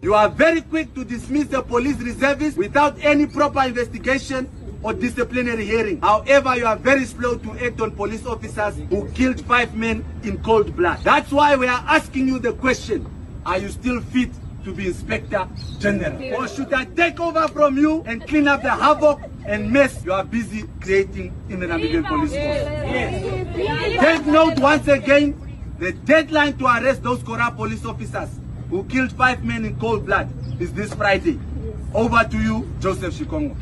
You are very quick to dismiss the police reservists without any proper investigation or disciplinary hearing. However, you are very slow to act on police officers who killed five men in cold blood. That's why we are asking you the question, are you still fit to be Inspector General? Or should I take over from you and clean up the havoc and mess you are busy creating in the Namibian Police Force? Take note once again, the deadline to arrest those corrupt police officers who killed five men in cold blood is this Friday. Over to you, Joseph Shikongo.